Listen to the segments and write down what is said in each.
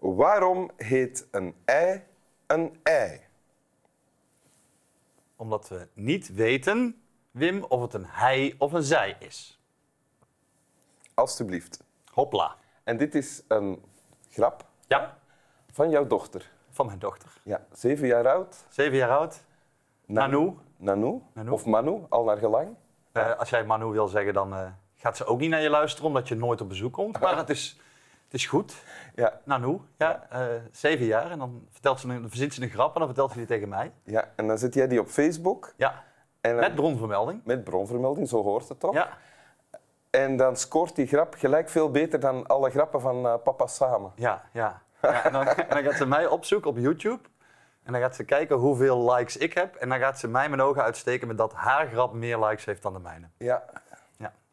Waarom heet een ei een ei? Omdat we niet weten, Wim, of het een hij of een zij is. Alsjeblieft. Hopla. En dit is een grap Ja, van jouw dochter. van mijn dochter. Ja, zeven jaar oud. Zeven jaar oud. Nanu. Nanu. Nanu. Of Manu, al naar gelang. Eh, als jij Manu wil zeggen, dan eh, gaat ze ook niet naar je luisteren, omdat je nooit op bezoek komt. Maar het is, het is goed. Ja, Nanu, ja, eh, zeven jaar. En dan, vertelt ze een, dan verzint ze een grap en dan vertelt ze die tegen mij. ja, en dan zet jij die op Facebook. Ja, En dan- met bronvermelding. met bronvermelding, zo hoort het toch? Ja, En dan scoort die grap gelijk veel beter dan alle grappen van eh, papa samen. ja, ja. ja en, dan, en dan gaat ze mij opzoeken op YouTube. En dan gaat ze kijken hoeveel likes ik heb. En dan gaat ze mij mijn ogen uitsteken met dat haar grap meer likes heeft dan de mijne. Ja.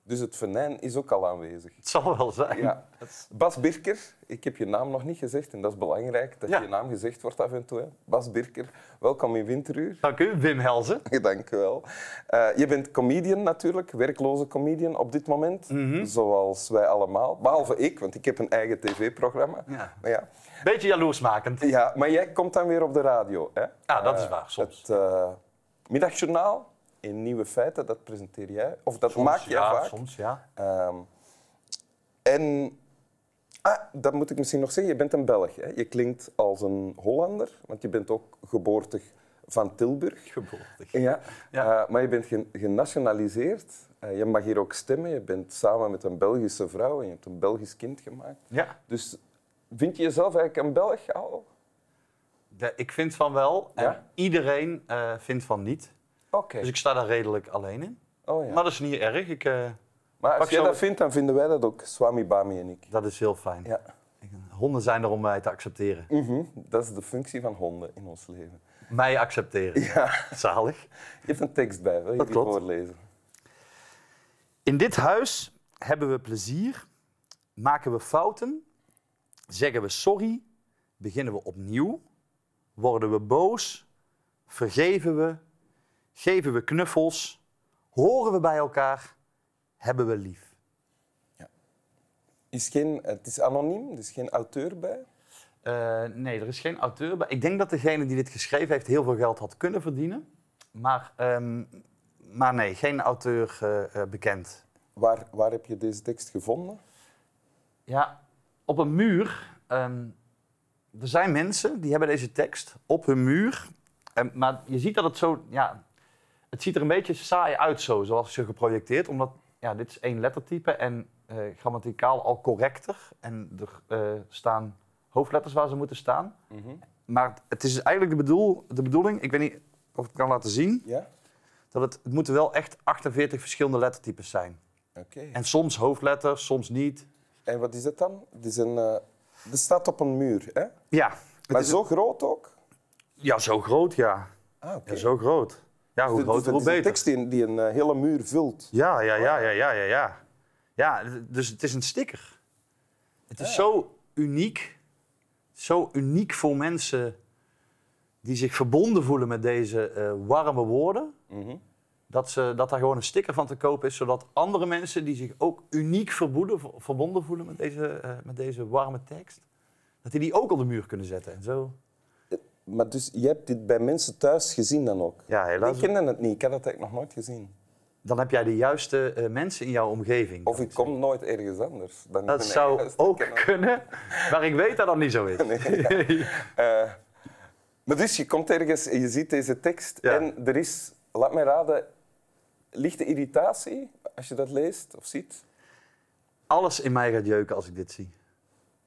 Dus het venijn is ook al aanwezig. Het zal wel zijn. Ja. Bas Birker, ik heb je naam nog niet gezegd en dat is belangrijk dat Ja. je naam gezegd wordt af en toe. hè. Bas Birker, welkom in Winteruur. Dank u, Wim Helzen. Dank u wel. Eh, je bent comedian natuurlijk, werkloze comedian op dit moment, Mhm. zoals wij allemaal. Behalve ik, want ik heb een eigen tv-programma. Ja. Maar, ja. Beetje jaloersmakend. Ja, maar jij komt dan weer op de radio. Hè? Ja, dat is Eh, waar, soms. Het eh, middagjournaal in Nieuwe Feiten, dat presenteer jij. Of dat maak jij ja, vaak. soms, ja. Ehm, en ah, dat moet ik misschien nog zeggen, je bent een Belg. Hè? Je klinkt als een Hollander, want je bent ook geboortig van Tilburg. Geboortig. Ja, Ja. Eh, maar je bent gen- genationaliseerd. Eh, je mag hier ook stemmen. Je bent samen met een Belgische vrouw en je hebt een Belgisch kind gemaakt. Ja, Dus vind je jezelf eigenlijk een Belg al? de- ik vind van wel. En Ja? iedereen eh, vindt van niet. Oké. Dus ik sta daar redelijk alleen in. Oh, ja. Maar dat is niet erg. Ik, eh, Maar als jij zo- dat vindt, dan vinden wij dat ook. Swami Bami en ik. dat is heel fijn. Ja. Honden zijn er om mij te accepteren. Mhm, Dat is de functie van honden in ons leven. Mij accepteren. Ja. Zalig. Je hebt een tekst bij, wil je Dat die klopt. voorlezen? In dit huis hebben we plezier, maken we fouten, zeggen we sorry, beginnen we opnieuw, worden we boos, vergeven we, geven we knuffels, horen we bij elkaar, hebben we lief. Is geen, het is anoniem, er is geen auteur bij. Eh, nee, er is geen auteur bij. Ik denk dat degene die dit geschreven heeft heel veel geld had kunnen verdienen. Maar, ehm, maar nee, geen auteur eh, eh, bekend. Waar, waar heb je deze tekst gevonden? Ja, op een muur. ehm, er zijn mensen die hebben deze tekst op hun muur. Ehm, maar je ziet dat het zo. Ja, het ziet er een beetje saai uit zo, zoals je geprojecteerd. Omdat ja, dit is één lettertype en eh, grammaticaal al correcter. En er eh, staan hoofdletters waar ze moeten staan. Maar het is eigenlijk de, bedoel, de bedoeling, ik weet niet of ik het kan laten zien, Ja? dat het, het moeten wel echt 48 verschillende lettertypes zijn. Oké. En soms hoofdletters, soms niet. En wat is het dan? Het is een, eh het staat op een muur, hè? Ja, Maar zo groot ook? Ja, zo groot, ja. Ah, oké. Ja, zo groot. Ja, hoe groter, het hoe is een beter. tekst die, die een eh, hele muur vult. Ja, ja, ja, ja, ja, ja, ja. Dus het is een sticker. Het is zo uniek. Zo uniek voor mensen die zich verbonden voelen met deze eh, warme woorden. Mhm. Dat, ze, dat daar gewoon een sticker van te kopen is, zodat andere mensen die zich ook uniek verboeden, verbonden voelen met deze, eh, met deze warme tekst, dat die die ook op de muur kunnen zetten. En zo. Maar dus je hebt dit bij mensen thuis gezien dan ook? Ja, helaas. Ik kende het niet, ik had het eigenlijk nog nooit gezien. Dan heb jij de juiste eh, mensen in jouw omgeving. Of ik kom nooit ergens anders. Dan Dat zou ook kunnen, maar ik weet dat dat niet zo is. Eh, maar dus je komt ergens en je ziet deze tekst Ja. en er is, laat mij raden, lichte irritatie als je dat leest of ziet. Alles in mij gaat jeuken als ik dit zie.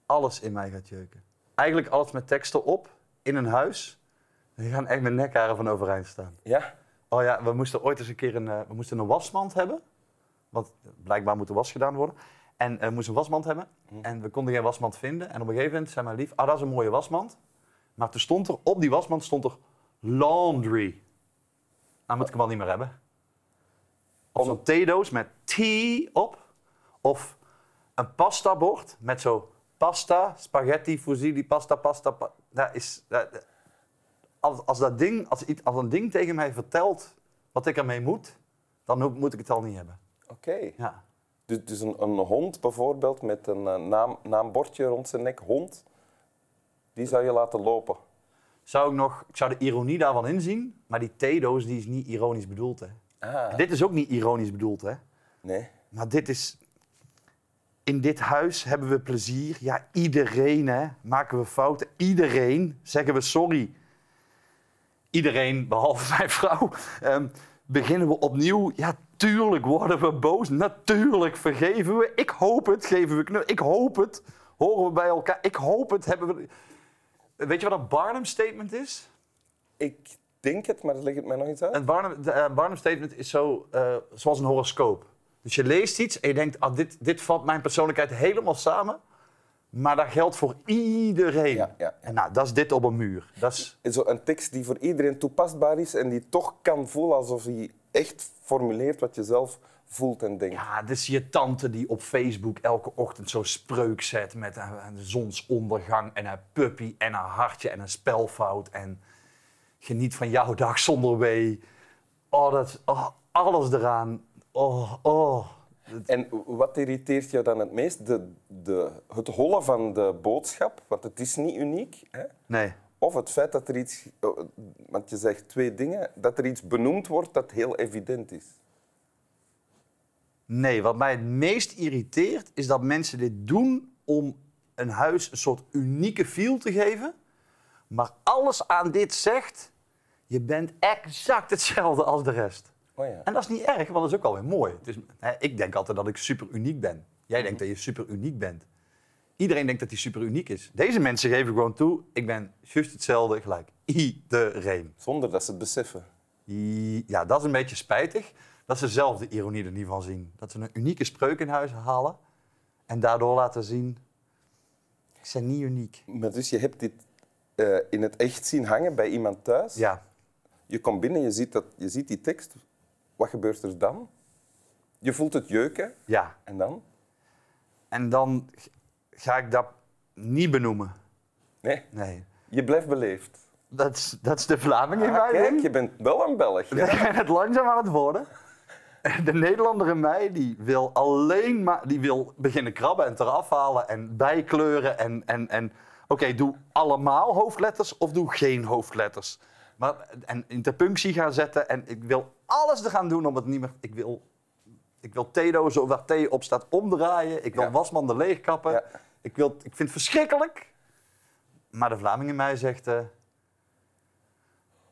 Alles in mij gaat jeuken. Eigenlijk alles met teksten op, in een huis. Die gaan echt mijn nekharen van overeind staan. Ja? Oh ja, we moesten ooit eens een keer een, eh, we moesten een wasmand hebben. Want blijkbaar moet er was gedaan worden. En eh, we moesten een wasmand hebben. En we konden geen wasmand vinden. En op een gegeven moment zei mijn lief, ah, dat is een mooie wasmand. Maar toen stond er, op die wasmand stond er laundry. Nou moet ik hem al niet meer hebben. Of zo'n theedoos met tea op. Of een pastabord met zo pasta, spaghetti, fusilli, pasta, pasta. Pa dat is, dat- als, als, dat ding, als, iets, als een ding tegen mij vertelt wat ik ermee moet, dan moet ik het al niet hebben. Oké. Ja. Dus, dus een, een hond bijvoorbeeld met een eh, naam, naambordje rond zijn nek, hond. Die zou je laten lopen. Zou ik nog... Ik zou de ironie daarvan inzien, maar die theedoos die is niet ironisch bedoeld, hè. Ah. Dit is ook niet ironisch bedoeld, hè. Nee. Maar dit is... In dit huis hebben we plezier. Ja, iedereen, hè. Maken we fouten. Iedereen zeggen we sorry. Iedereen, behalve mijn vrouw, ehm, beginnen we opnieuw. Ja, tuurlijk worden we boos. Natuurlijk vergeven we. Ik hoop het, geven we knuffel. Ik hoop het. Horen we bij elkaar. Ik hoop het, hebben we... Weet je wat een Barnum statement is? Ik denk het, maar leg het mij nog eens uit. Een Barnum, de, eh, Barnum is zo, eh, zoals een horoscoop. Dus je leest iets en je denkt, ah, dit, dit vat mijn persoonlijkheid helemaal samen. Maar dat geldt voor iedereen. Ja, ja, ja. En nou, dat is dit op een muur. Dat is, Zo een tekst die voor iedereen toepasbaar is en die toch kan voelen alsof hij echt formuleert wat je zelf voelt en denkt. ja, is je tante die op Facebook elke ochtend zo'n spreuk zet met een, een zonsondergang en een puppy en een hartje en een spelfout. En geniet van jouw dag zonder wee. Oh, dat, oh, alles eraan. Oh, oh. En wat irriteert jou dan het meest? De, de, het hollen van de boodschap, want het is niet uniek. Hè? Nee. Of het feit dat er iets, eh, want je zegt twee dingen, dat er iets benoemd wordt dat heel evident is. Nee, wat mij het meest irriteert is dat mensen dit doen om een huis een soort unieke feel te geven. Maar alles aan dit zegt, je bent exact hetzelfde als de rest. Oh ja. En dat is niet erg, want dat is ook alweer mooi. Het is, hè, ik denk altijd dat ik super uniek ben. Jij denkt dat je super uniek bent. Iedereen denkt dat hij super uniek is. Deze mensen geven gewoon toe, ik ben juist hetzelfde gelijk. Iedereen. Zonder dat ze het beseffen. I- Ja, dat is een beetje spijtig. Dat ze zelf de ironie er niet van zien. Dat ze een unieke spreuk in huis halen en daardoor laten zien, ik ben niet uniek. Maar dus je hebt dit eh, in het echt zien hangen bij iemand thuis. Ja, Je komt binnen, je ziet, dat, je ziet die tekst. Wat gebeurt er dan? Je voelt het jeuken. ja. En dan? En dan ga ik dat niet benoemen. Nee, Nee. je blijft beleefd. Dat is, dat is de Vlaming in Ah, mij. kijk, ik. je bent wel een Belg. Ik Ja? ben het langzaam aan het worden. De Nederlander in mij die wil alleen maar die wil beginnen krabben en eraf halen en bijkleuren. En, en, en oké, doe allemaal hoofdletters of doe geen hoofdletters. Maar, en interpunctie gaan zetten en ik wil alles er gaan doen om het niet meer. Ik wil, ik wil theedozen waar thee op staat omdraaien. Ik wil Ja. wasmanden leegkappen. Ja. Ik, wil, ik vind het verschrikkelijk. Maar de Vlaming in mij zegt. eh,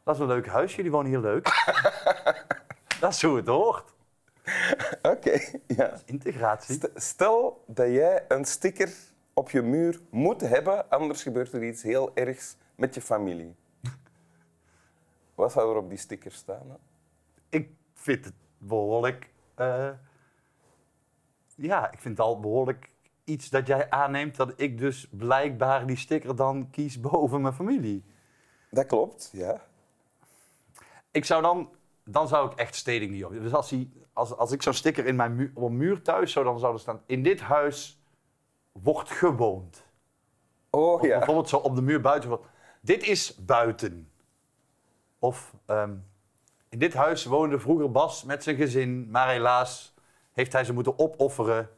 dat is een leuk huis, jullie wonen hier leuk. dat is hoe het hoort. Oké, ja. Integratie. St- Stel dat jij een sticker op je muur moet hebben, anders gebeurt er iets heel ergs met je familie. Wat zou er op die sticker staan? Vind het behoorlijk. eh, ja, ik vind het al behoorlijk iets dat jij aanneemt dat ik dus blijkbaar die sticker dan kies boven mijn familie. Dat klopt, ja. Ik zou dan, dan zou ik echt steding niet op. Dus als, die, als, als ik zo'n sticker in mijn muur, op een muur thuis zou, dan zou er staan: in dit huis wordt gewoond. Oh Of ja. bijvoorbeeld zo op de muur buiten. Dit is buiten. Of ehm, in dit huis woonde vroeger Bas met zijn gezin, maar helaas heeft hij ze moeten opofferen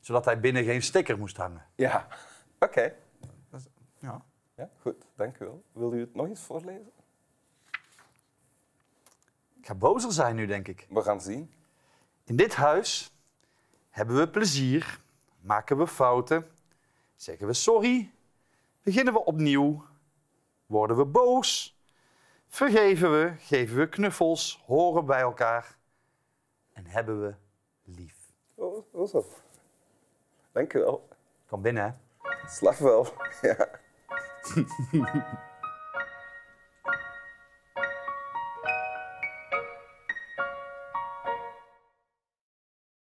zodat hij binnen geen sticker moest hangen. Ja. Oké. Ja. Ja, goed, dank u wel. Wil u het nog eens voorlezen? Ik ga bozer zijn nu, denk ik. We gaan zien. In dit huis hebben we plezier, maken we fouten, zeggen we sorry, beginnen we opnieuw, worden we boos, vergeven we, geven we knuffels, horen bij elkaar en hebben we lief. Oh, zo. Dank u wel. Kom binnen, hè? Slag wel. Ja.